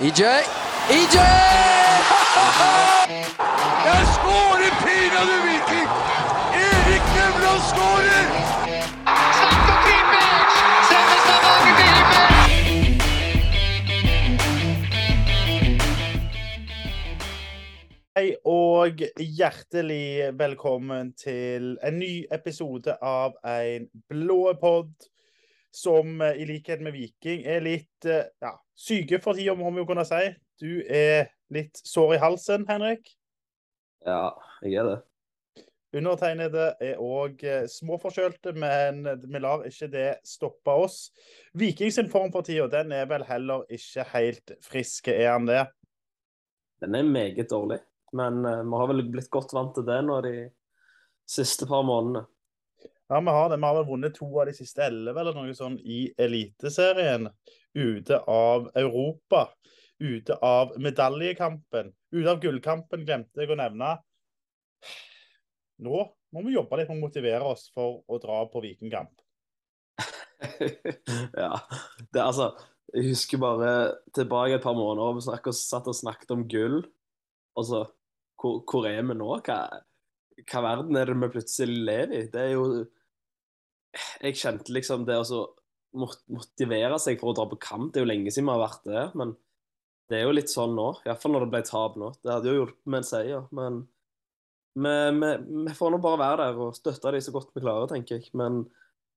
EJ! EJ! Jeg skårer pinadø Viking! Erik Nevland skårer! Satt og Klippers! Selveste Norge Klippers! Hei og hjertelig velkommen til en ny episode av en blå pod som eh, i likhet med Viking er litt eh, ja, syke for tida, må vi jo kunne si. Du er litt sår i halsen, Henrik. Ja, jeg er det. Undertegnede er òg småforkjølte, men vi lar ikke det stoppe oss. Viking sin form for tida, den er vel heller ikke helt frisk, er han det? Den er meget dårlig. Men eh, vi har vel blitt godt vant til det nå de siste par månedene. Ja, vi har det. Vi har vel vunnet to av de siste elleve eller noe sånn i Eliteserien. Ute av Europa. Ute av medaljekampen. Ute av gullkampen, glemte jeg å nevne. Nå må vi jobbe litt med å motivere oss for å dra på Vikingkamp. ja. Det, altså, jeg husker bare tilbake et par måneder og vi snakket, satt og snakket om gull. Og så hvor, hvor er vi nå? Hva, hva verden er det vi plutselig lever i? Det er jo Jeg kjente liksom det å motivere seg for å dra på kamp. Det er jo lenge siden vi har vært der, men det er jo litt sånn nå. Iallfall når det ble tap nå. Det hadde jo hjulpet med en seier, men vi får nå bare være der og støtte dem så godt vi klarer, tenker jeg. Men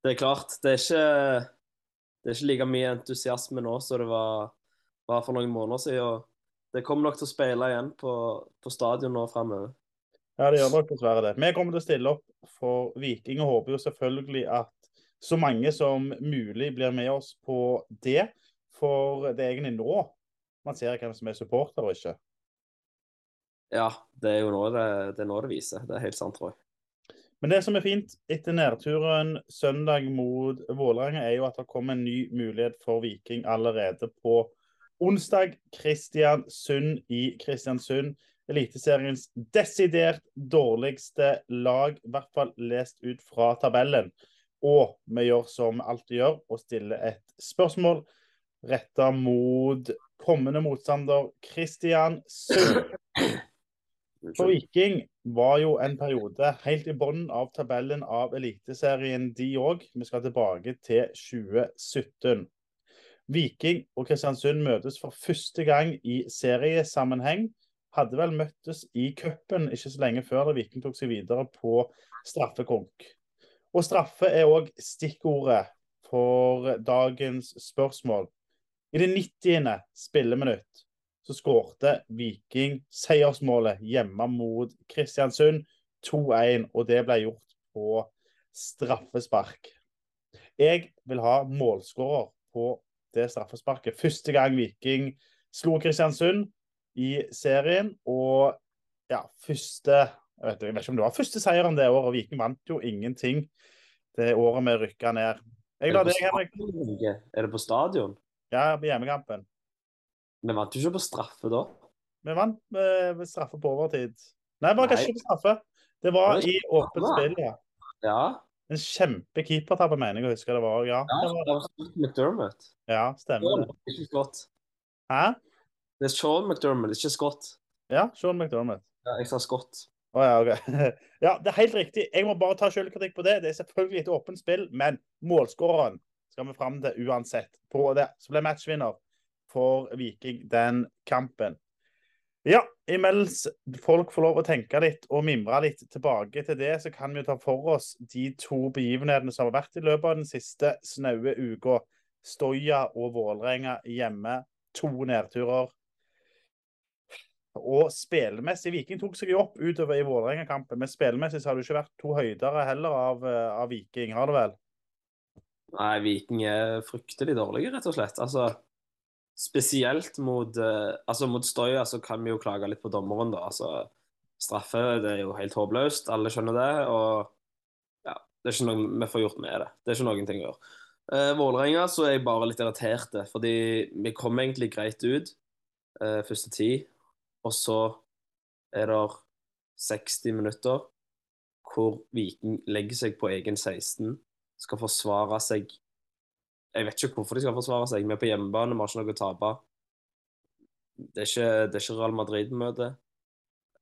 det er klart, det er ikke, det er ikke like mye entusiasme nå som det var, var for noen måneder siden. og Det kommer nok til å speile igjen på, på stadion nå framover. Ja, det gjør nok dessverre det. Vi kommer til å stille opp for Viking og håper jo selvfølgelig at så mange som mulig blir med oss på det. For det er egentlig nå man ser hvem som er supporter og ikke. Ja, det er jo nå det, det, er nå det viser. Det er helt sant, tror jeg. Men det som er fint etter nedturen søndag mot Vålerenga, er jo at det kommer en ny mulighet for Viking allerede på onsdag. Kristiansund i Kristiansund. Eliteseriens desidert dårligste lag, i hvert fall lest ut fra tabellen. Og vi gjør som vi alltid gjør, og stiller et spørsmål retta mot kommende motstander Kristiansund. For Viking var jo en periode helt i bunnen av tabellen av Eliteserien, de òg. Vi skal tilbake til 2017. Viking og Kristiansund møtes for første gang i seriesammenheng. Hadde vel møttes i cupen ikke så lenge før da Viking tok seg videre på straffekonk. Og straffe er òg stikkordet for dagens spørsmål. I det 90. spilleminutt så skårte Viking seiersmålet hjemme mot Kristiansund 2-1, og det ble gjort på straffespark. Jeg vil ha målskårer på det straffesparket. Første gang Viking slo Kristiansund i serien, og ja, første jeg vet, jeg vet ikke om det var første seieren det året. Viking vant jo ingenting det året vi rykka ned. Jeg Er det deg, Henrik. Er det på stadion? Ja, på hjemmekampen. Vi vant jo ikke på straffe da. Vi vant med, straffe på overtid. Nei, bare kanskje ikke på straffe. Det var Var i åpent spill, ja. Ja, En kjempekeepertabbe, mener jeg å huske det var. Ja, ja det var, det var McDermott. ja stemmer det. Ikke Scott. Hæ? Det er Sean McDermott, ikke Scott. Ja, Sean McDermott. Ja, jeg sa Scott. Oh, ja, okay. Ja, det er helt riktig. Jeg må bare ta selvkritikk på det. Det er selvfølgelig et åpent spill, men målskåreren skal vi fram til uansett. På det så ble matchvinner for Viking den kampen. Ja, imens folk får lov å tenke litt og mimre litt tilbake til det, så kan vi ta for oss de to begivenhetene som har vært i løpet av den siste snaue uka. Stoya og Vålerenga hjemme. To nedturer. Og spillemessig Viking tok seg jo opp utover i Vålerenga-kampen, men spillemessig har det ikke vært to høydere heller av, eh, av Viking, har det vel? Nei, Viking er fryktelig dårlige, rett og slett. Altså, spesielt mot, eh, altså, mot Støya så kan vi jo klage litt på dommeren, da. Altså, straffe det er jo helt håpløst, alle skjønner det. Og ja, det er ikke noe vi får gjort med det. Det er ikke noen ting å gjøre. Eh, Vålerenga så er jeg bare litt irritert, fordi vi kom egentlig greit ut første tid, og så er det 60 minutter hvor Viking legger seg på egen 16, skal forsvare seg Jeg vet ikke hvorfor de skal forsvare seg. Vi er på hjemmebane, vi har ikke noe å tape. Det er ikke, det er ikke Real Madrid-møte.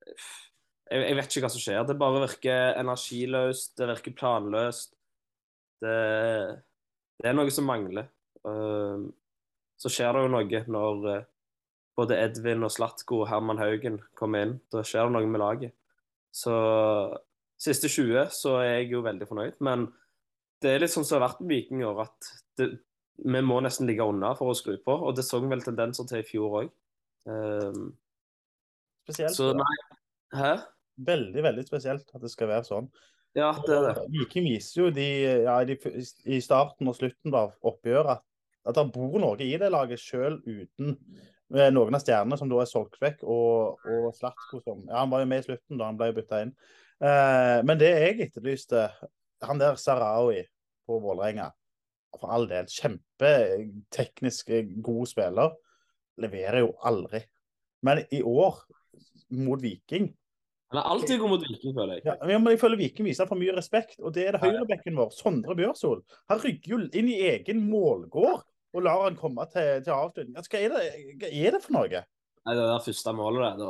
Jeg, jeg vet ikke hva som skjer. Det bare virker energiløst, det virker planløst. Det, det er noe som mangler. Uh, så skjer det jo noe når uh, både Edvin og Slatko og Herman Haugen kommer inn. Da skjer det noe med laget. Så siste 20 så er jeg jo veldig fornøyd. Men det er litt sånn som har vært med Viking i år, at det, vi må nesten ligge unna for å skru på. Og det så vi vel tendenser til i fjor òg. Um, Spesielt. så? Veldig, veldig spesielt at det skal være sånn. Ja, det er det. Viking viser jo de, ja, de, i starten og slutten av oppgjøret at, at det bor noe i det laget, selv uten noen av stjernene som da er solgt vekk, og, og Slatko som Ja, han var jo med i slutten da han ble bytta inn. Eh, men det jeg etterlyste, han der Sarawi på Vålerenga For all del, kjempeteknisk god spiller. Leverer jo aldri. Men i år, mot Viking Han er alltid god mot Viking, føler jeg. ja, men jeg føler Viking viser for mye respekt, og det er det høyrebekken vår, Sondre Bjørsol. Han rygger jo inn i egen målgård og lar han komme til, til avslutning. Altså, hva, er det, hva er det for noe? Nei, det der første målet der det,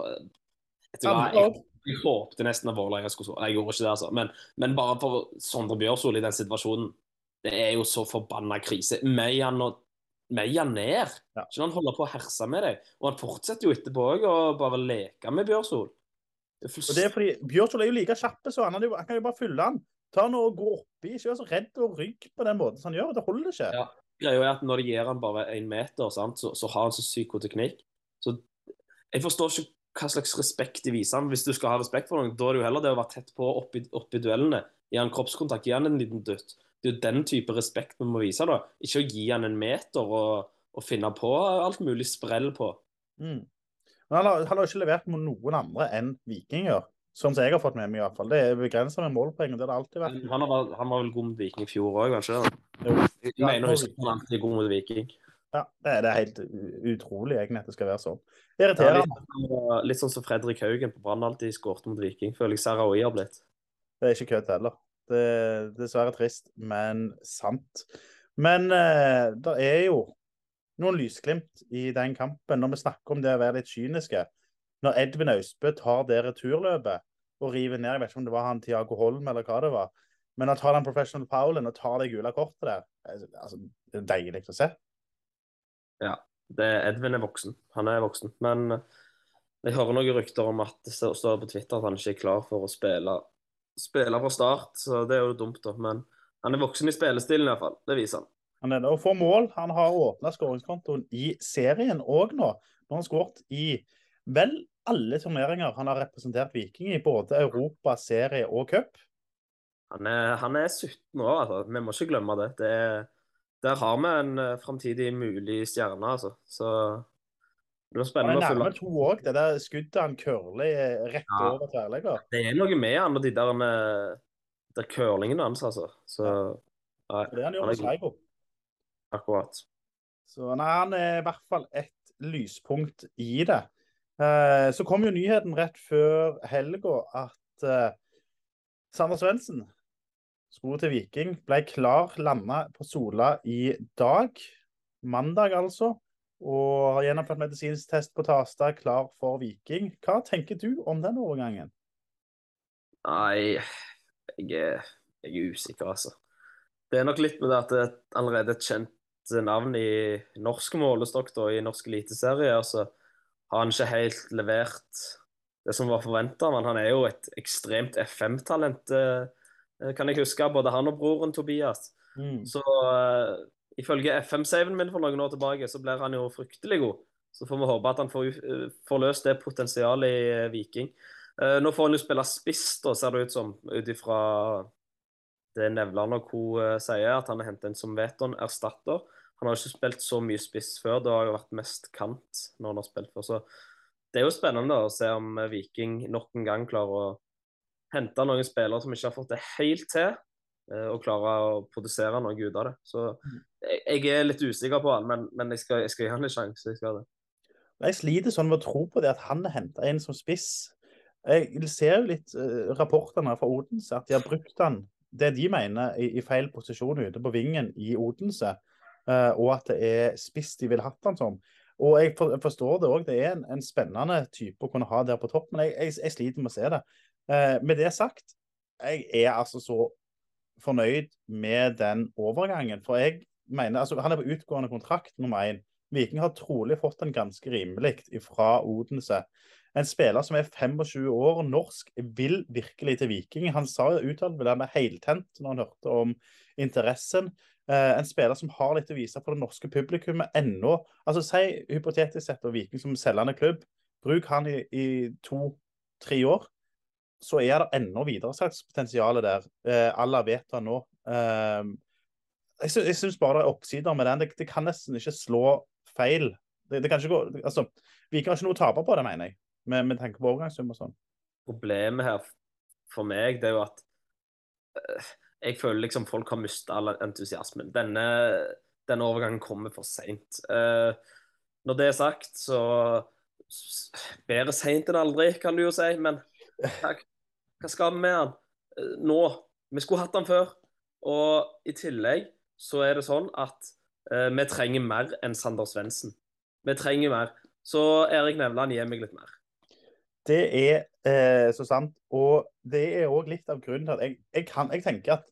hva, Andre jeg, jeg håpte nesten at Vålerenga skulle skåre. Jeg gjorde ikke det, altså. Men, men bare for Sondre Bjørsol i den situasjonen Det er jo så forbanna krise. Meia og Meia ned. Ja. Han holder på å herse med deg. Og han fortsetter jo etterpå òg å bare leke med Bjørsol. Det for... Og det er fordi Bjørsol er jo like kjapp så han, han, jo- han kan jo bare fylle han. Ta han og gå oppi, ikke vær så redd og rygg på den måten som han gjør. Det holder ikke. Ja. Greia er at når de gir han bare én meter, sant, så, så har han så sykt god teknikk. Så jeg forstår ikke hva slags respekt de viser han. Hvis du skal ha respekt for noen, da er det jo heller det å være tett på oppi, oppi duellene. Gi han kroppskontakt, gi han en liten dytt. Det er jo den type respekt vi må vise, da. Ikke å gi han en meter og, og finne på alt mulig sprell på. Mm. Men han har, har ikke levert mot noen andre enn vikinger. Sånn som jeg har fått med meg, i hvert fall. Det er begrensa med målpoeng. Det har det alltid vært. Han var, han var vel god mot Viking i fjor òg, kanskje? Jo. Jeg mener å huske han alltid er god mot Viking. Ja, det, er, det er helt utrolig egentlig at det skal være sånn. Ja, litt, litt sånn som Fredrik Haugen på Brann alltid skåret mot Viking. Føler jeg Sarawi har blitt. Det er ikke kødd heller. Det er dessverre trist, men sant. Men eh, det er jo noen lysglimt i den kampen. Når vi snakker om det å være litt kyniske. Når Edvin Austbø tar det returløpet og river ned Jeg vet ikke om det var han Tiago Holm eller hva det var. Men å ta den professional foulen og ta det gule kortet der. Altså, det er deilig å se. Det, Edvin er voksen. Han er voksen. Men eh, jeg hører noen rykter om at det står på Twitter at han ikke er klar for å spille, spille fra start. Så det er jo dumt, da. Men han er voksen i spillestilen iallfall. Det viser han. Han er. Og får mål. Han har åpna skåringskontoen i serien òg nå. Nå har han skåret i vel alle turneringer han har representert Viking i. Både Europa, serie og cup. Han er, han er 17 år, altså. Vi må ikke glemme det. det er, der har vi en uh, framtidig mulig stjerne, altså. Så det blir Han spennende er å nærme følge. to òg. Det der skuddet han curler eh, rett Ja. over tverrlegger. Det er noe med han og de der med der curlingene hans, altså. Så nei, Det er han gjør er med Sligo. akkurat. Så nei, han er i hvert fall et lyspunkt i det. Eh, så kom jo nyheten rett før helga at eh, Sander Svendsen skulle til Viking. Ble klar, landa på Sola i dag. Mandag, altså. Og har gjennomført medisinsk test på Tastad, klar for Viking. Hva tenker du om den overgangen? Nei, jeg er, jeg er usikker, altså. Det er nok litt med det at det er allerede et kjent navn i norsk målestokk, i norsk eliteserie. Altså, har han ikke helt levert det som var forventa, men han er jo et ekstremt FM-talent, eh, kan jeg huske. Både han og broren Tobias. Mm. Så uh, ifølge FM-saven min for noen år tilbake, så blir han jo fryktelig god. Så får vi håpe at han får, uh, får løst det potensialet i uh, Viking. Eh, nå får han jo spille spiss, da, ser det ut som, ut ifra det Nevland og co. eh, sier, at han har hentet en som Veton erstatter. Han har ikke spilt så mye spiss før, det har jo vært mest kant når han har spilt før. Så det er jo spennende å se om Viking nok en gang klarer å hente noen spillere som ikke har fått det helt til, eh, og klarer å produsere noe ut av det. Så jeg, jeg er litt usikker på han, men, men jeg, skal, jeg skal gi han en sjanse. Jeg. Jeg sliter sånn med å tro på det at han er henta inn som spiss. Jeg ser jo litt uh, rapportene fra Odense at de har brukt han det de mener i, i feil posisjon ute på vingen i Odense, og at det er spiss de ville hatt han som. Og jeg forstår det òg. Det er en, en, spennende type å kunne ha der på topp, men jeg, jeg, jeg sliter med å se det. Eh, med det sagt, jeg er altså så fornøyd med den overgangen. For jeg mener altså Han er på utgående kontrakt, nummer én. Viking har trolig fått den ganske rimelig fra Odense. En spiller som er 25 år, norsk, vil virkelig til Viking. Han sa uttalt vel han er heltent når han hørte om interessen. Eh, en spiller som har litt å vise for det norske publikummet ennå. Altså, Si hypotetisk sett og Viking som selgende klubb. Bruk han i, i to-tre år, så er det ennå videresalgspotensial der. Eh, alle vet det nå. Eh, jeg, jeg syns bare det er oppsider med den. Det, det kan nesten ikke slå feil. Det, det kan ikke gå, altså, Viking har ikke noe å tape på det, mener jeg med, med tanke på overgangssum og sånn? Problemet her for meg det er jo at uh, jeg føler liksom folk har mista all entusiasmen. Denne, denne, overgangen kommer for seint. Uh, når det er sagt, så Bedre seint enn aldri, kan du jo si. Men hva, hva skal vi med han uh, nå? Vi skulle hatt han før. Og i tillegg så er det sånn at vi trenger mer enn Sander Svendsen. Vi trenger mer. Så Erik Nevland gir meg litt mer. Det er eh, så sant. Og det er òg litt av grunnen til at jeg, jeg, kan, jeg tenker at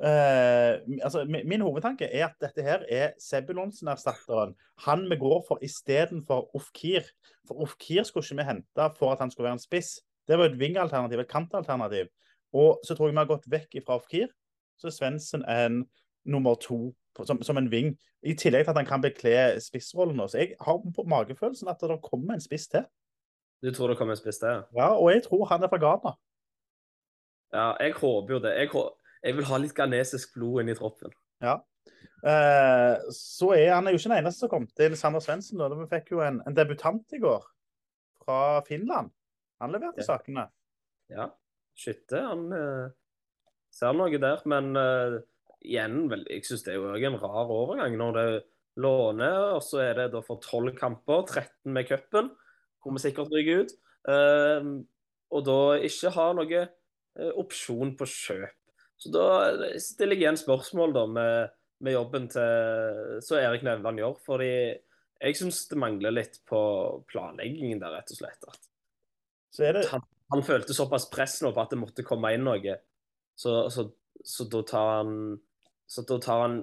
eh, altså, min, min, hovedtanke er at dette her er Sebulonsen-erstatteren. Han vi går for istedenfor Ofkir. For Ofkir skulle ikke vi hente for at han skulle være en spiss. Det var et vingalternativ, et kantalternativ. Og så tror jeg vi har gått vekk fra Ofkir. Så er Svendsen en nummer to som, som, en ving. I tillegg til at han kan bekle spissrollen. Så jeg har på magefølelsen at det kommer en spiss til. Du tror det kommer en spiss der? Ja, og jeg tror han er fra Ghana. Ja, jeg håper jo det. Jeg, jeg vil ha litt ghanesisk blod inn i troppen. Ja. Eh, så er han er jo ikke den eneste som kom til Sander Svendsen. Vi fikk jo en, en, debutant i går fra Finland. Han leverte ja. sakene. Ja. Skytte, han eh, ser noe der. Men eh, igjen, vel, jeg syns det er jo en rar overgang når det låner, og så er det da for tolv kamper, 13 med cupen hvor vi sikkert ryker ut. Uh, og da ikke ha noe uh, opsjon på kjøp. Så da stiller jeg igjen spørsmål da med, med jobben til så Erik Nevland gjør. Fordi jeg syns det mangler litt på planleggingen der, rett og slett. Det... Han, han, følte såpass press nå på at det måtte komme inn noe. Så, så, så da tar han så da tar han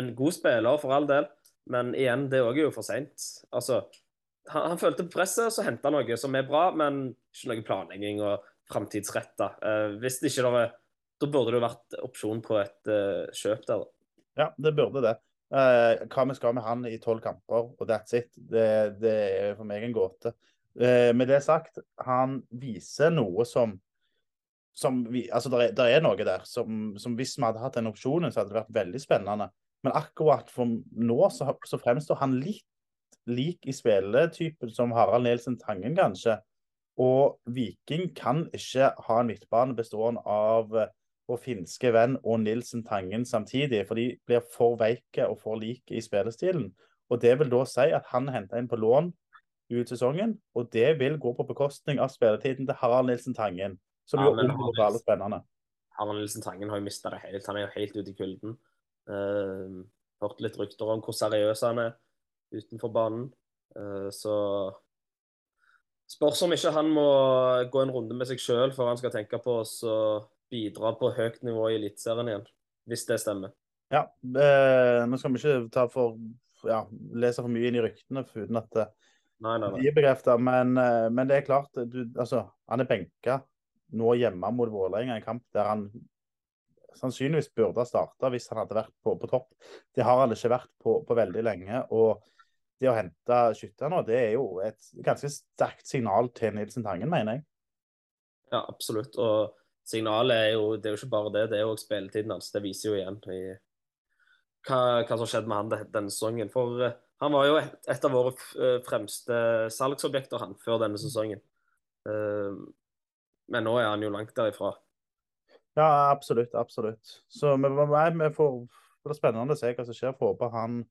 en god spiller, for all del. Men igjen, det òg er jo for seint. Altså, han, han, følte på presset, så henta noe som er bra, men ikke noe planlegging og framtidsretta. Uh, hvis det ikke er Da burde det jo vært opsjon på et uh, kjøp der. Ja, det burde det. Uh, hva vi skal med han i tolv kamper, og that's it, det, det, er for meg en gåte. Uh, med det sagt, han viser noe som som vi, altså det er, er, noe der som, som, hvis vi hadde hatt den opsjonen, så hadde det vært veldig spennende. Men akkurat for nå så, så fremstår han litt lik i spilletypen som Harald Nielsen Tangen, kanskje. Og Viking kan ikke ha en midtbane bestående av eh, vår finske venn og Nilsen Tangen samtidig, for de blir for veike og for like i spillestilen. Og Det vil da si at han henter inn på lån ut sesongen, og det vil gå på bekostning av spilletiden til Harald Nilsen Tangen, som ja, gjør umiddelbart spennende. Harald Nilsen Tangen har jo mista det helt. Han er jo helt ute i kulden. Uh, hørt litt rykter om hvor seriøs han er utenfor banen. Eh, så spørs om ikke han må gå en runde med seg sjøl før han skal tenke på å bidra på høyt nivå i Eliteserien igjen, hvis det stemmer. Ja, eh, nå skal vi ikke ta for, ja, lese for mye inn i ryktene uten at det nei, nei, nei. de er bekrefta, men, eh, men, det er klart du, altså, Han er benka nå hjemme mot Vålerenga, en kamp der han sannsynligvis burde ha starta hvis han hadde vært på, på, topp. Det har han ikke vært på, på veldig lenge. og det å hente skytter nå, det er jo et ganske sterkt signal til Nilsen Tangen, mener jeg. Ja, absolutt. Og signalet er jo Det er jo ikke bare det, det er jo også spilletiden hans. Det viser jo igjen i hva, hva som skjedde med han denne sesongen. For uh, han var jo et, et av våre uh, fremste salgsobjekter han før denne sesongen. Uh, men nå er han jo langt derifra. Ja, absolutt. Absolutt. Så vi, vi, får, det er spennende å se hva som skjer. Får håpe han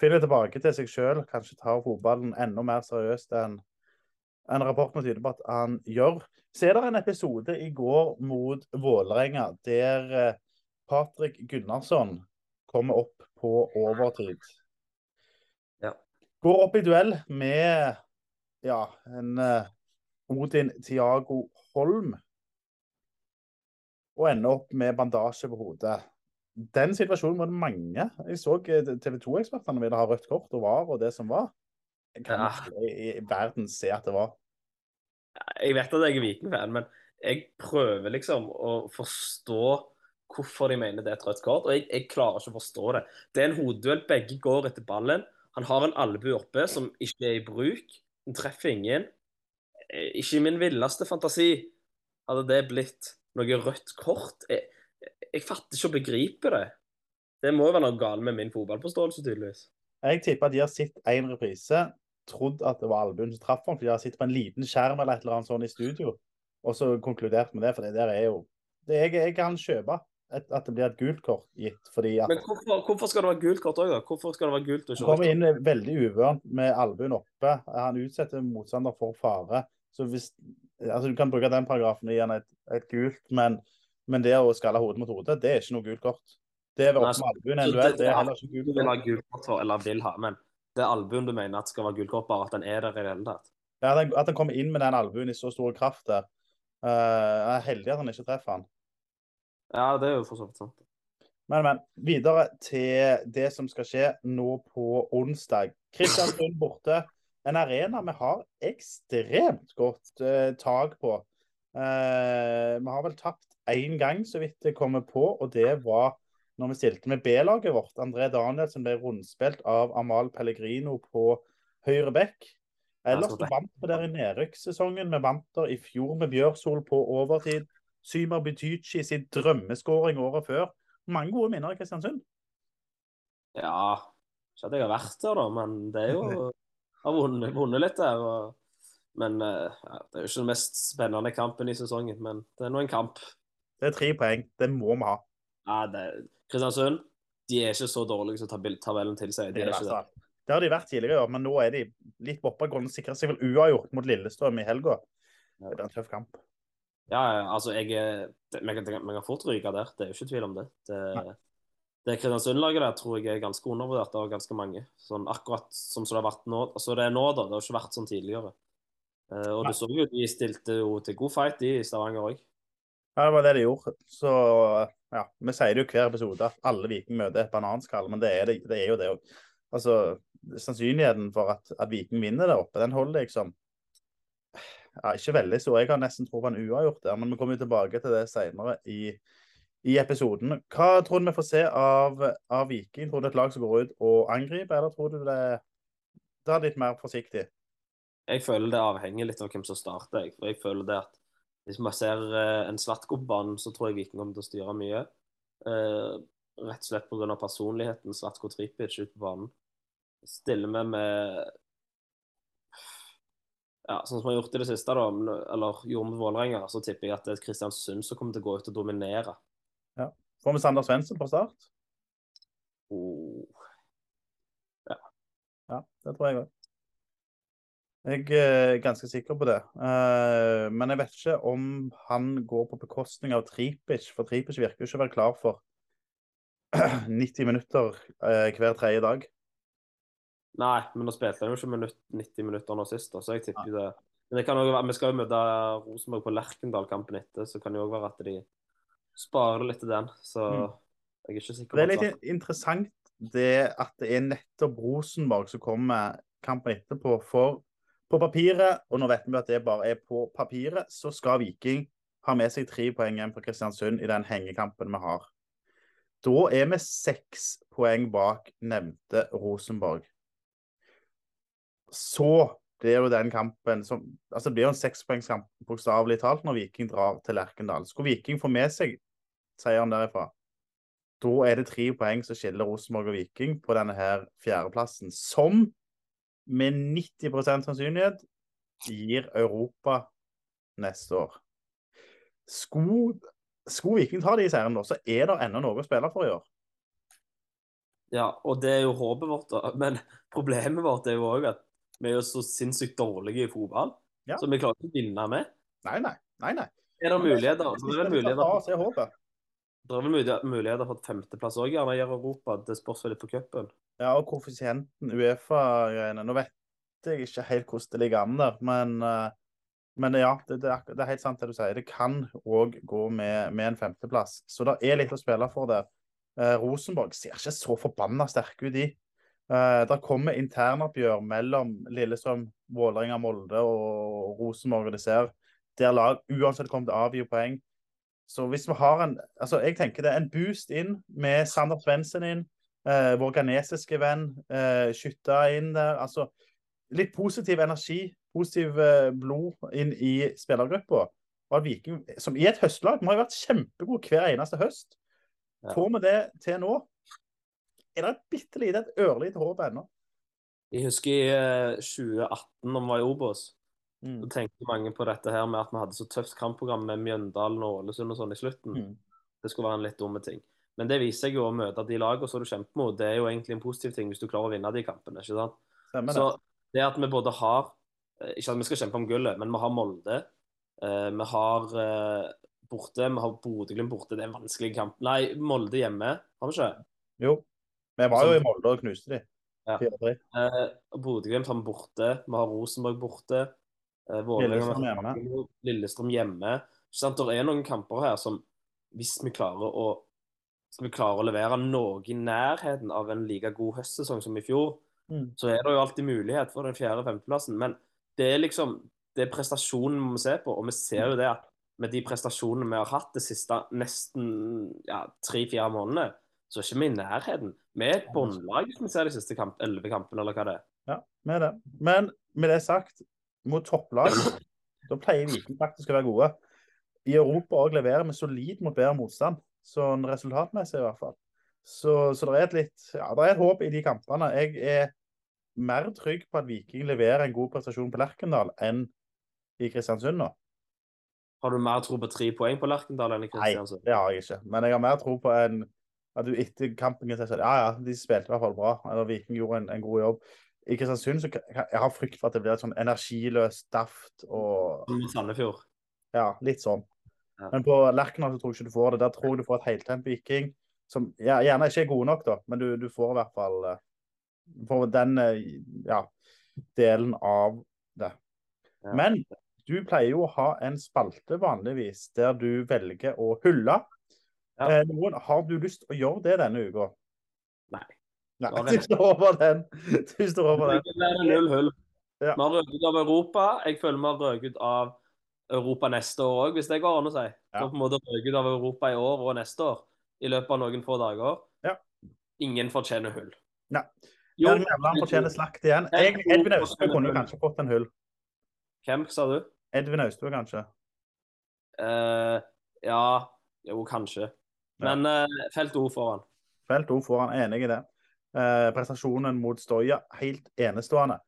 finner tilbake til seg sjøl, kanskje tar fotballen enda mer seriøst enn en rapporten tyder på at han gjør. Så er det en episode i går mot Vålerenga der eh, Patrick Gunnarsson kommer opp på overtid. Ja. Går opp i duell med ja, en eh, Odin Tiago Holm. Og ender opp med bandasje på hodet. Den situasjonen var det mange. Jeg så eh, TV 2-ekspertene ville ha rødt kort og var og det som var. Jeg kan Ja. ikke i, i verden se at det var. Jeg vet at jeg er Viking-fan, men jeg prøver liksom å forstå hvorfor de mener det er et rødt kort, og jeg, jeg klarer ikke å forstå det. Det er en hodeduell, begge går etter ballen. Han har en albue oppe som ikke er i bruk. Han treffer ingen. Eh, Ikke i min villeste fantasi hadde det blitt noe rødt kort. Jeg, jeg fatter ikke og begriper det. Det må jo være noe galt med min fotballforståelse, tydeligvis. Jeg tipper at de har sett én reprise, trodd at det var albuen som traff ham, for de har sittet på en liten skjerm eller et eller annet sånt i studio, og så konkludert med det. For det der er jo det jeg, jeg kan kjøpe et, at det blir et gult kort gitt, fordi at Men hvorfor, hvorfor skal det være gult kort òg, da? Hvorfor skal det være gult og ikke kommer inn veldig uvørent med albuen oppe. Han utsetter motstander for fare. Så hvis, altså Du kan bruke den paragrafen og gi han et, et gult, men, men det å skalle hodet mot hodet, det er ikke noe gult kort. Det er oppe med albuen en duell, det- er heller ikke gult kort. gult kort for, eller vil ha, men det er albuen du mener at skal være gult kort, bare at den er der i det hele tatt. Ja, at han- at han kommer inn med den albuen i så stor kraft der. Uh, jeg er heldig at han ikke treffer han. Ja, det er jo for så vidt sant. Men, men. Videre til det som skal skje nå på onsdag. Kristiansund borte. En arena vi har ekstremt godt uh, tak på. Uh, vi har vel tapt én gang, så vidt det kommer på, og det var når vi stilte med B-laget vårt. André Danielsen ble rundspilt av Amal Pellegrino på høyre back. Ellers så vant vi der i nedrykkssesongen. Vi vant der i fjor med Bjørsol på overtid. Symer Butychi sin drømmeskåring året før. Mange gode minner i Kristiansund. Ja, ikke at jeg har vært der, da, men det er jo Har vunnet, vunnet litt der. Og, men eh, ja, Det er jo ikke den mest spennende kampen i sesongen, men det er nå en kamp. Det er tre poeng. Det må vi ha. Ja, det, Kristiansund de er ikke så dårlige som tab- tabellen tilsier. De Det, er ikke det, det. har de vært tidligere, men nå er de litt på oppadgående. Sikrer seg vel uavgjort mot Lillestrøm i helga. Det er en tøff kamp. Ja, altså, jeg Vi kan, fort ryke der, det er jo ikke tvil om det. Det, det Kristiansund-laget der tror jeg er ganske undervurdert av ganske mange. Sånn akkurat som det har vært nå. Altså det er nå, da. Det har ikke vært sånn tidligere. Eh, og du så jo de stilte jo til god fight, de i Stavanger òg. Ja, det var det de gjorde. Så ja, vi sier det jo hver episode at alle Viking møter et bananskall, men det er, det, det er jo det òg. Altså, sannsynligheten for at, at Viking vinner der oppe, den holder liksom ja, ikke veldig stor. Jeg har nesten tro på en uavgjort der, men vi kommer jo tilbake til det senere i, i episoden. Hva tror du vi får se av, av Viking? Tror du et lag som går ut og angriper, eller tror du det, det er litt mer forsiktig? Jeg føler det avhenger litt av hvem som starter. Jeg, jeg føler det at Hvis man ser eh, en Slatko på banen, så tror jeg Viking kommer til å styre mye. Eh, rett og slett pga. personligheten Slatko Tripic ute på banen. Stiller vi med ja, Sånn som vi har gjort i det siste, da, eller gjorde med Vålerenga, så tipper jeg at det er Kristiansund som kommer til å gå ut og dominere. Får vi Sander Svendsen på start? Oh. Ja, det tror jeg òg. Jeg er ganske sikker på det. Eh, men jeg vet ikke om han går på bekostning av Tripic, for Tripic virker jo ikke å være klar for 90 minutter eh, hver tredje dag. Nei, men nå spilte han jo ikke minutt, 90 minutter nå sist, så jeg tipper det Men det kan også være, vi skal jo møte Rosenborg på Lerkendal-kampen etter, så kan det jo også være at de sparer litt til den. Så Mm. jeg er ikke sikker Det er litt interessant det at det er nettopp Rosenborg som kommer kampen etterpå. For på papiret, og nå vet vi at det bare er på papiret, så skal Viking ha med seg tre poeng igjen på Kristiansund i den hengekampen vi har. Da er vi seks poeng bak nevnte Rosenborg. Så blir jo den kampen som Altså det blir jo en sekspoengskamp bokstavelig talt når Viking drar til Lerkendal. Skulle Viking få med seg seieren derifra, da er det tre poeng som skiller Rosenborg og Viking på denne her fjerdeplassen, som med 90% sannsynlighet gir Europa neste år. Skulle, sko Viking ta de seirene, da, så er det ennå noe å spille for i år. Ja, og det er jo håpet vårt, da. Men problemet vårt er jo òg at vi er jo så sinnssykt dårlige i fotball. Ja. Så vi klarer ikke å vinne med. Nei, nei. nei, nei. Er det muligheter? Så det er det muligheter. Det er vel mulighet- muligheter for et femteplass òg, i Europa. Det spørs litt på cupen. Ja, og koeffisienten, Uefa-greiene. Nå vet jeg ikke helt hvordan det ligger an der, men, eh, men ja, det, det, er, det er helt sant det du sier. Det kan òg gå med, med en femteplass. Så det er litt å spille for der. Eh, Rosenborg ser ikke så forbanna sterke ut, de. Eh, det kommer internoppgjør mellom Lillestrøm, Vålerenga, Molde og Rosenborg. og det ser der lag uansett kommer til å avgi poeng. Så hvis vi har en altså Jeg tenker det er en boost inn med Sander Svendsen inn. Eh, vår ghanesiske venn. Eh, Skytta inn der. Altså litt positiv energi, positiv eh, blod inn i spillergruppa. Og at Viking, som i et høstlag, vi har jo vært kjempegode hver eneste høst. Får vi det til nå? Er det et bitte lite, et ørlite håp ennå? Jeg husker i eh, 2018, da vi var i Obos, Mm. så tenkte mange på dette her med at vi hadde så tøft kampprogram med Mjøndalen og Ålesund og sånn i slutten. Mm. Det skulle være en litt dumme ting. Men det viser seg jo å møte de lagene som du kjemper mot, det er jo egentlig en positiv ting hvis du klarer å vinne de kampene. ikke sant? Det. Så det at vi både har eh, Ikke at vi skal kjempe om gullet, men vi har Molde. eh, Vi har eh, borte, vi har Bodø-Glimt borte. Det er en vanskelig kamp. Nei, Molde hjemme, har vi ikke? Jo. Vi var jo i Molde og knuste de. Ja. 4-3. Bodø-Glimt har vi borte. Vi har Rosenborg borte. Eh, Lillestrøm hjemme. Lillestrøm hjemme. Det er noen kamper her som hvis vi klarer å vi klarer å levere noe i nærheten av en like god høstsesong som i fjor, Mm. så er det jo alltid mulighet for den fjerde-femteplassen. Men det er liksom det er prestasjonen vi må se på, og vi ser jo det at med de prestasjonene vi har hatt de siste nesten ja, tre-fire månedene, så er ikke vi i nærheten. Vi er et båndlag hvis vi ser de siste kamp, elleve kampene, eller hva det er. Ja, med det. Men med det sagt, mot topplag, da pleier Viking faktisk å være gode. I Europa òg leverer vi solid mot bedre motstand, sånn resultatmessig i hvert fall. Så, så det er et litt Ja, det er et håp i de kampene. Jeg er mer trygg på at Viking leverer en god prestasjon på Lerkendal enn i Kristiansund nå. Har du mer tro på tre poeng på Lerkendal enn i Kristiansund? Nei, det har jeg ikke. Men jeg har mer tro på en at du etter kampen kan si at ja, ja, de spilte i hvert fall bra. Eller Viking gjorde en, en god jobb. I Kristiansund så jeg har frykt for at det blir et sånn energiløst daft og Sandefjord. ja, litt sånn. Ja. Men på Lerkendal så tror jeg ikke du får det. Der tror jeg du får et heltent Viking som ja, gjerne ikke er gode nok, da, men du, du får i hvert fall eh, får den eh, ja, delen av det. Ja. Men du pleier jo å ha en spalte vanligvis der du velger å hylle. Ja. Eh, noen, har du lyst til å gjøre det denne uka? Nei. Nei, du står over den. Du står over den. Det er null hull. Ja. Vi har røket ut av Europa. Jeg føler vi har røket ut av Europa neste år òg, hvis det går an å si. Ja. har på en måte røket ut av Europa i år og neste år i løpet av noen få dager. Ja. Ingen fortjener hull. Nei. Jo, Jørgen Nevland fortjener slakt igjen. Egentlig, Edvin Austbø kunne jo kanskje fått en hull. Hvem, sa du? Edvin Austbø, kanskje. Uh, ja Jo, kanskje. Men uh, felt O foran. Felt O foran. enig i det. Eh, prestasjonen mot Stoya helt enestående.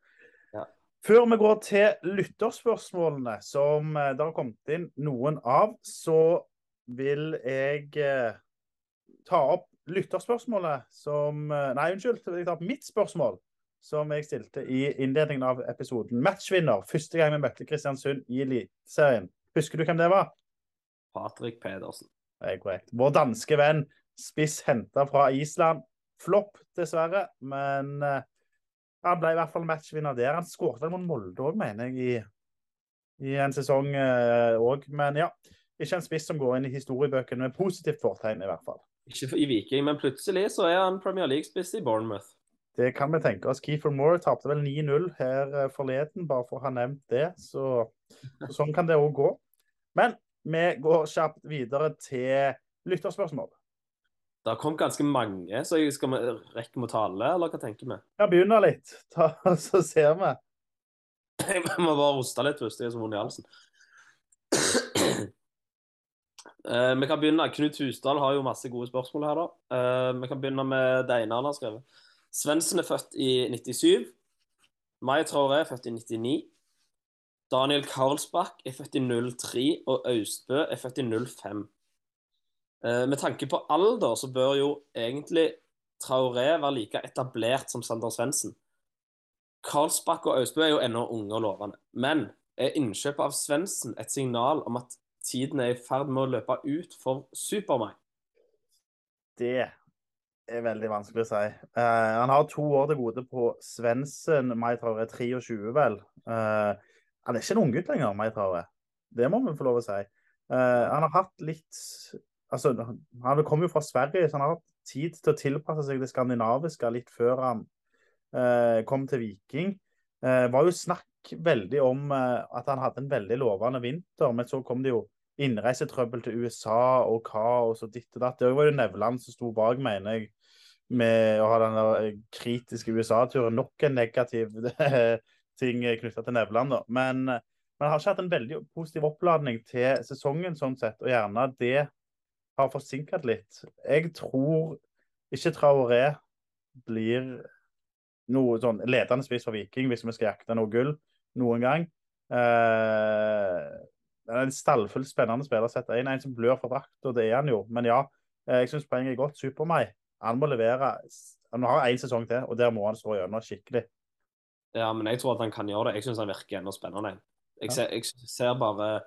Ja. Før vi går til lytterspørsmålene, som eh, det har kommet inn noen av, så vil jeg eh, ta opp lytterspørsmålet som Nei, unnskyld. Jeg tar opp mitt spørsmål, som jeg stilte i innledningen av episoden. Matchvinner første gang vi møtte Kristiansund i Eliteserien. Husker du hvem det var? Patrick Pedersen. Det er korrekt. Vår danske venn, spiss henta fra Island. Flopp, dessverre, men eh, han ble i hvert fall matchvinner der. Han skåret mot Molde òg, mener jeg, i, i en sesong òg. men ja, ikke en spiss som går inn i historiebøkene med positivt fortegn, i hvert fall. Ikke i Viking, men plutselig så er han Premier League-spiss i Bournemouth. Det kan vi tenke oss. Keefer Moore tapte vel 9-0 her eh, forleden, bare for å ha nevnt det. Så, så sånn kan det òg gå. Men vi går kjapt videre til lytterspørsmål. Det har kommet ganske mange, så skal vi rekke med å ta alle, eller hva tenker vi? Ja, begynner litt, Ta, så ser vi. Jeg må bare hoste litt først, jeg er så vondt i halsen. Eh, vi kan begynne. Knut Husdal har jo masse gode spørsmål her, da. Eh, vi kan begynne med det ene han har skrevet. Svendsen er født i 97. Mai Traoré er født i 99. Daniel Karlsbakk er født i 03, og Austbø er født i 05. Eh, med tanke på alder så bør jo egentlig Traoré være like etablert som Sander Svendsen. Karlsbakk og Austbø er jo ennå unge og lovende. Men er innkjøpet av Svendsen et signal om at tiden er i ferd med å løpe ut for Super-meg? Det er veldig vanskelig å si. Uh, han har to år til gode på Svendsen. Mai Traoré er 23, vel. Uh, han er ikke en unggutt lenger, Mai Traoré. Det må vi få lov å si. Uh, han har hatt litt Altså, han kom jo fra Sverige, så han har hatt tid til å tilpasse seg det skandinaviske litt før han eh, kom til Viking. Eh, var jo snakk veldig om eh, at han hadde en veldig lovende vinter, men så kom det jo innreisetrøbbel til USA og kaos og ditt og datt. Det var jo Nevland som sto bak, mener jeg, med å ha den der kritiske USA-turen. Nok en negativ ting knytta til Nevland, da. Men, men har ikke hatt en veldig positiv oppladning til sesongen, sånn sett, og gjerne det har forsinket litt. Jeg tror ikke Traoré blir noe sånn ledende spiss for Viking hvis vi skal jakte noe gull noen gang. Eh, en stallfullt spennende spiller å sette inn. En som blør for drakt, og det er han jo. Men ja, eh, jeg syns poenget er godt. Super meg. Han må levere. Han har én sesong til, og der må han stå gjennom skikkelig. Ja, men jeg tror at han kan gjøre det. Jeg syns han virker enda spennende. Jeg ser, jeg ser bare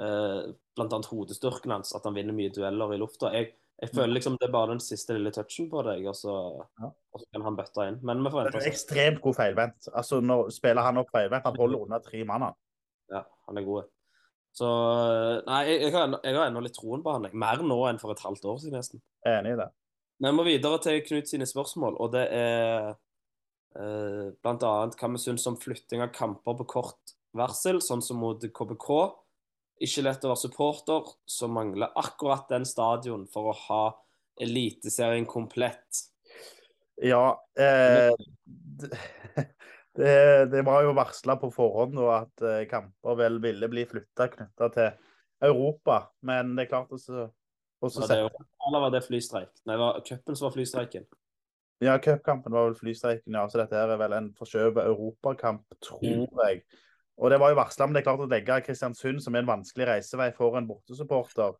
eh, annet hodestyrken hans, at han vinner mye dueller i lufta. Jeg, jeg føler liksom det er bare den siste lille touchen på deg, og så, Ja. og så kan han bøtte inn. Men vi får Det vente er ekstremt god feilvendt. Altså, nå spiller han opp feilvendt. Han holder under tre mann. Ja, han er god. Så Nei, jeg, jeg, har, jeg har ennå litt troen på han. Mer nå enn for et halvt år siden, nesten. Enig i det. Vi må videre til Knut sine spørsmål, og det er eh, annet hva vi syns om flytting av kamper på kort varsel, sånn som mot KBK. Ikke lett å være supporter, som mangler akkurat den stadion for å ha Eliteserien komplett. Ja, eh, det, det, var jo varsla på forhånd da, at eh, kamper vel ville bli flytta knytta til Europa. Men det er klart også, også Var det, jo- eller var det flystreik? Nei, det var cupen som var flystreiken. Ja, cupkampen var vel flystreiken, ja. Så dette er vel en forskjøvet europakamp, tror jeg. Og det var jo varsla, men det er klart å legge Kristiansund, som er en vanskelig reisevei for en bortesupporter,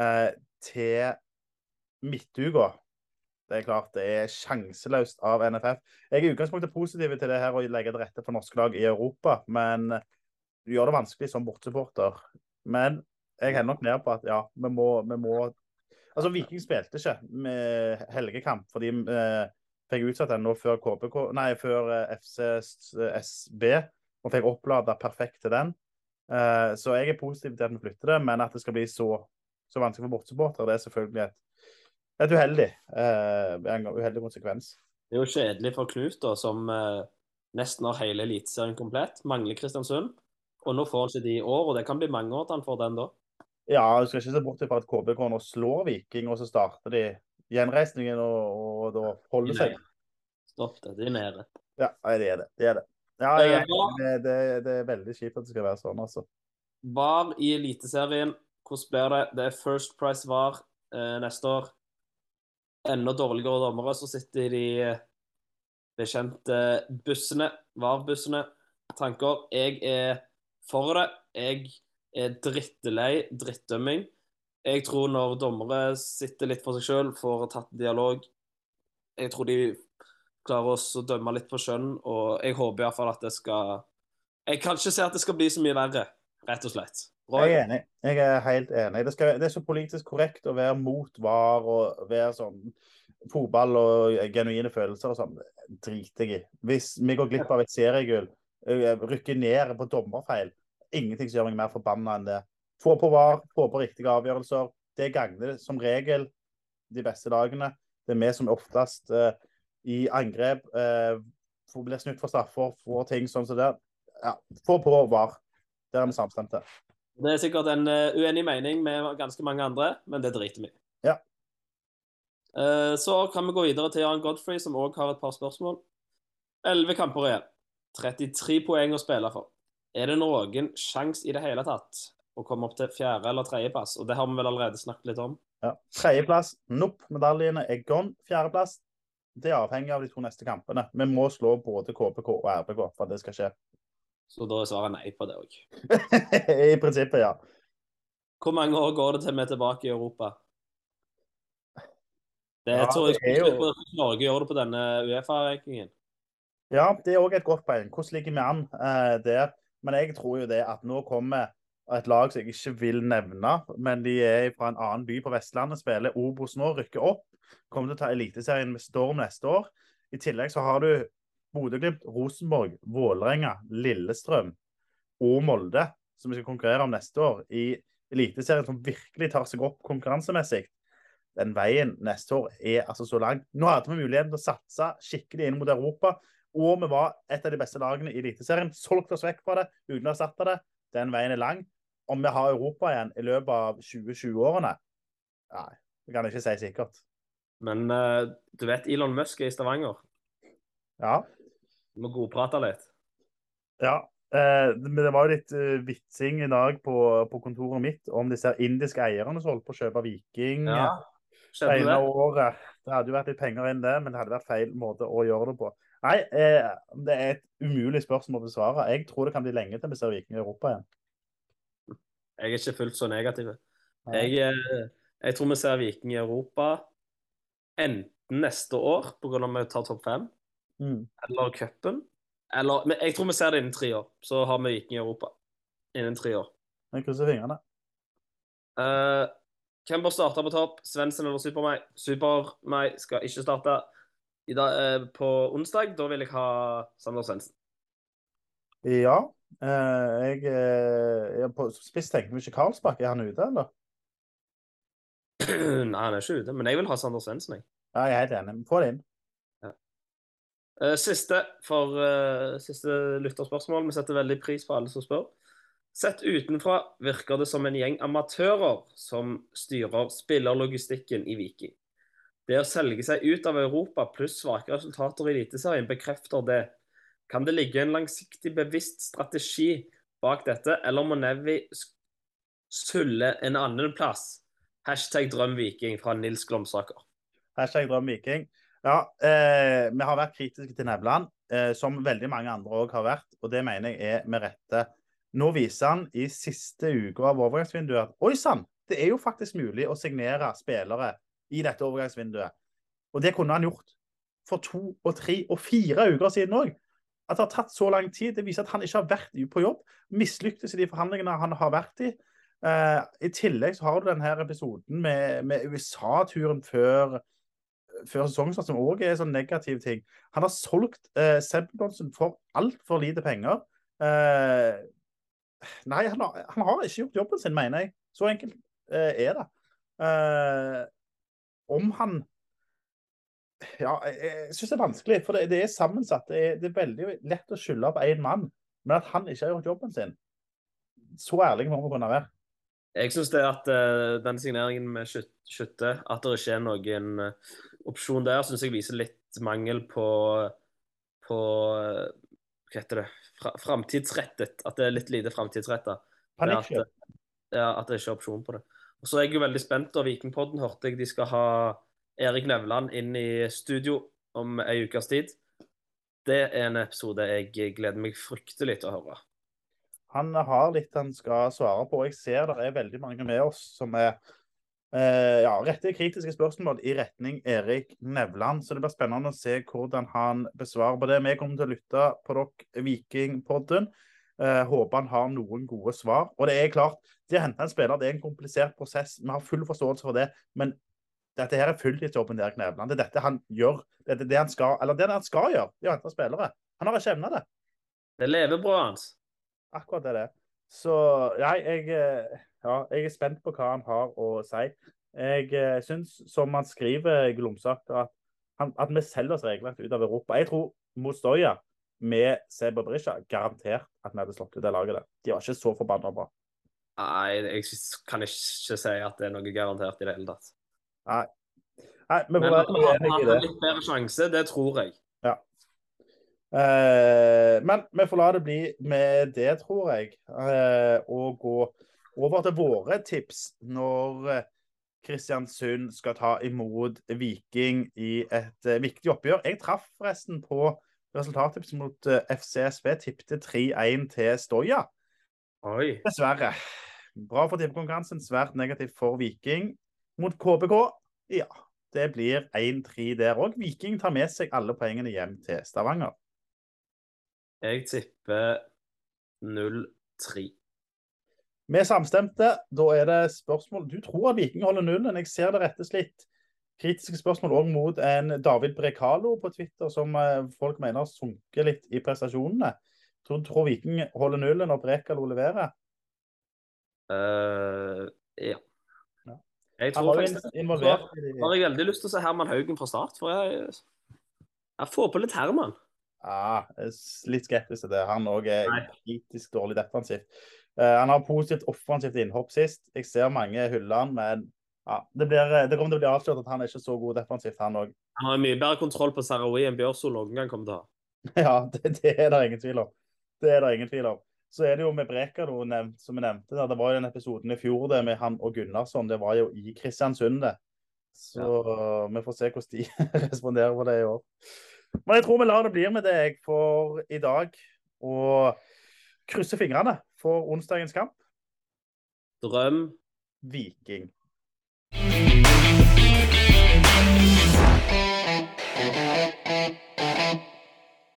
eh, til midtuka. Det er klart det er sjanseløst av NFF. Jeg er i utgangspunktet positiv til det her å legge til rette for norske lag i Europa, men du gjør det vanskelig som bortesupporter. Men jeg hender nok ned på at ja, vi må, vi må Altså, Viking spilte ikke med helgekamp fordi vi eh, fikk utsatt den nå før KBK, nei, før eh, Og fikk opplada perfekt til den. Eh, så jeg er positiv til at vi flytter det, men at det skal bli så, så vanskelig for bortesupportere, det er selvfølgelig et, et uheldig, eh, en uheldig konsekvens. Det er jo kjedelig for Knut, da, som eh, nesten har hele Eliteserien komplett. Mangler Kristiansund. Og nå får han ikke de i år, og det kan bli mange år til han får den da. Ja, du skal ikke se bort fra at KBK nå slår Viking, og så starter de gjenreisningen og, og da holder seg. Stopp det, de er nede. Ja, det er det. Det er det. Ja, jeg, Eh, det, det, det er veldig kjipt at det skal være sånn, altså. VAR i Eliteserien, hvordan blir det? Det er First Price VAR eh, neste år. Enda dårligere dommere, så sitter de eh, bekjente bussene, VAR-bussene. Tanker. Jeg er for det. Jeg er drittelei drittdømming. Jeg tror når dommere sitter litt for seg sjøl, får tatt dialog Jeg tror de klarer oss å dømme litt på skjønn, og jeg håper iallfall at det skal Jeg kan ikke se at det skal bli så mye verre, rett og slett. Roy? Jeg er enig. Jeg er helt enig. Det, skal, det er så politisk korrekt å være mot VAR og være sånn fotball og genuine følelser og sånn. Driter jeg i. Hvis vi går glipp av et seriegull, rykker ned på dommerfeil, ingenting som gjør meg mer forbanna enn det. Få på VAR, få på riktige avgjørelser. Det gagner som regel de beste lagene. Det er vi som oftest eh, i angrep eh, blir snudd for straffer, får ting sånn som det. Ja, få på VAR. Der er vi samstemte. Det er sikkert en uh, uenig mening med ganske mange andre, men det driter vi i. Ja. Uh, så kan vi gå videre til Jan Godfrey, som òg har et par spørsmål. Elleve kamper igjen. 33 poeng å spille for. Er det noen sjanse i det hele tatt å komme opp til fjerde- eller tredjeplass? Og det har vi vel allerede snakket litt om. Ja. Tredjeplass, nopp, medaljene er gone. Fjerdeplass, det er avhengig av de to neste kampene. Vi må slå både KPK og RBK for at det skal skje. Så da er svaret nei på det òg. I prinsippet, ja. Hvor mange år går det til vi er tilbake i Europa? Det Ja, tror jeg det er jo- på Norge gjør det på denne Uefa-rankingen. Ja, det er òg et godt poeng. Hvordan ligger vi an uh, der? Men jeg tror jo det at nå kommer et lag som jeg ikke vil nevne, men de er fra en annen by på Vestlandet, spiller Obos nå, rykker opp. Kommer til å ta Eliteserien med storm neste år. I tillegg så har du Bodø-Glimt, Rosenborg, Vålerenga, Lillestrøm og Molde, som vi skal konkurrere om neste år, i Eliteserien som virkelig tar seg opp konkurransemessig. Den veien neste år er altså så lang. Nå hadde vi muligheten til å satse skikkelig inn mot Europa, og vi var et av de beste lagene i Eliteserien. Solgte oss vekk fra det uten å erstatte det. Den veien er lang. Om vi har Europa igjen i løpet av 2020-årene? Nei, det kan jeg ikke si sikkert. Men eh, du vet Elon Musk er i Stavanger. Ja, Vi må godprate litt. ja. Eh, men det var jo litt uh, vitsing i dag på, på kontoret mitt om disse indiske eierne som holdt på å kjøpe Viking Ja, det skjedde det? året. Det hadde jo vært litt penger inn det, men det hadde vært feil måte å gjøre det på. Nei, eh, det er et umulig spørsmål å besvare. Jeg tror det kan bli lenge til vi ser Viking i Europa igjen. Jeg er ikke fullt så negativ. Jeg, eh, jeg tror vi ser Viking i Europa enten neste år pga. at vi tar topp fem, Mm. eller cupen. Eller men jeg tror vi ser det innen tre år. Så har vi Viking i Europa innen tre år. Jeg krysser fingrene. Uh, hvem bør starte på topp? Svendsen eller Super-meg? Super-meg skal ikke starte. Dag, uh, på onsdag da vil jeg ha Sander Svendsen. Ja. Uh, jeg, jeg på spiss tenker vi ikke Karlsbakk. Er han ute, eller? Nei, han er ikke ute, men jeg vil ha Sander Svendsen, jeg. Ja, jeg er helt enig. Få det inn. Ja. Siste for uh, siste lytterspørsmål. Vi setter veldig pris på alle som spør. Sett utenfra virker det som en gjeng amatører som styrer spillerlogistikken i Viking. Det å selge seg ut av Europa pluss svake resultater i Eliteserien bekrefter det. Kan det ligge en langsiktig, bevisst strategi bak dette, eller må Nevi sulle en annen plass? Hashtag drømviking fra Nils Glomsaker. Hashtag drømviking. Ja, eh, vi har vært kritiske til Nevland, eh, som veldig mange andre òg har vært. Og det mener jeg er med rette. Nå viser han i siste uke av overgangsvinduet oi sann, det er jo faktisk mulig å signere spillere i dette overgangsvinduet. Og det kunne han gjort for to og tre og fire uker siden òg. At det har tatt så lang tid, det viser at han ikke har vært på jobb. Mislyktes i de forhandlingene han har vært i. Eh, I tillegg så har du denne episoden med, med USA-turen før før sesongstart, som òg er en sånn negativ ting. Han har solgt eh, Sebulonsen for altfor lite penger. Uh, nei, han har, han har ikke gjort jobben sin, mener jeg. Så enkelt uh, er det. Om han Ja, jeg syns det er vanskelig, for det, det er sammensatt. Det er, det er veldig lett å skylde på én mann, men at han ikke har gjort jobben sin Så ærlig må vi kunne være. Jeg syns det at uh, den signeringen med Skyt- Skytte, at det ikke er noen uh, opsjon der, syns jeg viser litt mangel på, på eh, Hva heter det? Fra, framtidsrettet. At det er litt lite framtidsretta. At, Ja, at det ikke er opsjon på det. Og så er jeg jo veldig spent, og Vikingpodden hørte jeg de skal ha Erik Nevland inn i studio om ei ukes tid. Det er en episode jeg gleder meg fryktelig til å høre. Han har litt han skal svare på. Jeg ser det er veldig mange med oss som er eh, ja, retter kritiske spørsmål i retning Erik Nevland. Så det blir spennende å se hvordan han besvarer på det. Vi kommer til å lytte på dere, Vikingpodden. Eh, håper han har noen gode svar. Og det er klart, det å hente en spiller det er en komplisert prosess. Vi har full forståelse for det. Men dette her er fulltidsjobben til Erik Nevland. Det er dette han gjør. Det er det han skal, eller det han skal gjøre, det er å hente spillere. Han har ikke evna det. Det er levebrødet hans. Akkurat det er det. Så nei, jeg, eh, ja, jeg er spent på hva han har å si. Jeg eh, syns, som han skriver, glumsete, at, han, at vi selger oss regelrett ut av Europa. Jeg tror mot Stoya med Seba Berisha garantert at vi hadde slått ut det laget der. De var ikke så forbanna bra. Nei, jeg kan ikke si at det er noe garantert i det hele tatt. Nei. Nei, men, Men han, være han har litt bedre sjanse, det tror jeg. Eh, men vi får la det bli med det, tror jeg. Eh, og gå over til våre tips når eh, Kristiansund skal ta imot Viking i et viktig oppgjør. Jeg traff forresten på resultattips mot FCSB. Tippte 3-1 til Stoya. Oi. Dessverre. Bra for tippekonkurransen, svært negativt for Viking. Mot KBK, ja. Det blir 1-3 der òg. Viking tar med seg alle poengene hjem til Stavanger. Jeg tipper 0-3. Vi er samstemte. Da er det spørsmål Du tror at Viking holder nullen. Jeg ser det rettes litt kritiske spørsmål òg mot en David Brekalo på Twitter, som eh, folk mener har sunket litt i prestasjonene. Tror, tror Viking holder nullen når Brekalo leverer? Uh, ja. Ja. Jeg tror faktisk det. har jeg veldig lyst til å se Herman Haugen fra start, for jeg, jeg får på litt Herman. Ja, er s- litt skeptisk til det. Han òg er Nei. kritisk dårlig defensivt. Eh, han har positivt offensivt innhopp sist. Jeg ser mange hylle han, men ja, det, blir, det kommer til å bli avslørt at han er ikke så god defensivt, han òg. Han har mye bedre kontroll på Sarawi enn Bjørsol noen gang kommer til å ha. Ja, det, det er det ingen tvil om. Det er det ingen tvil om. Så er det jo med Brekar, som vi nevnte. Der. Det var jo den episoden i fjor det med han og Gunnarsson. Det var jo i Kristiansund, det. Så vi får se hvordan de responderer på det i år. Men jeg tror vi lar det bli med deg for i dag. Og krysser fingrene for onsdagens kamp. Drøm Viking. Viking